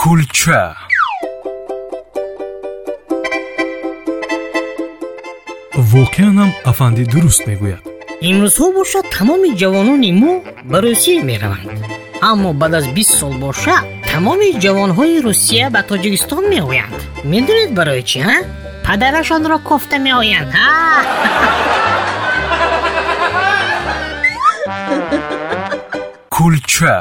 кулча. Воқеан ҳам афандӣ дуруст мегӯяд. Имрӯзҳо бошад тамоми ҷавонони мо ба русия мераванд. Аммо баъд аз бист сол бошад тамоми ҷавонҳои русия ба тоҷикистон меоянд. Медонед барои чӣ а? Падарашонро кофта меоянд кулча.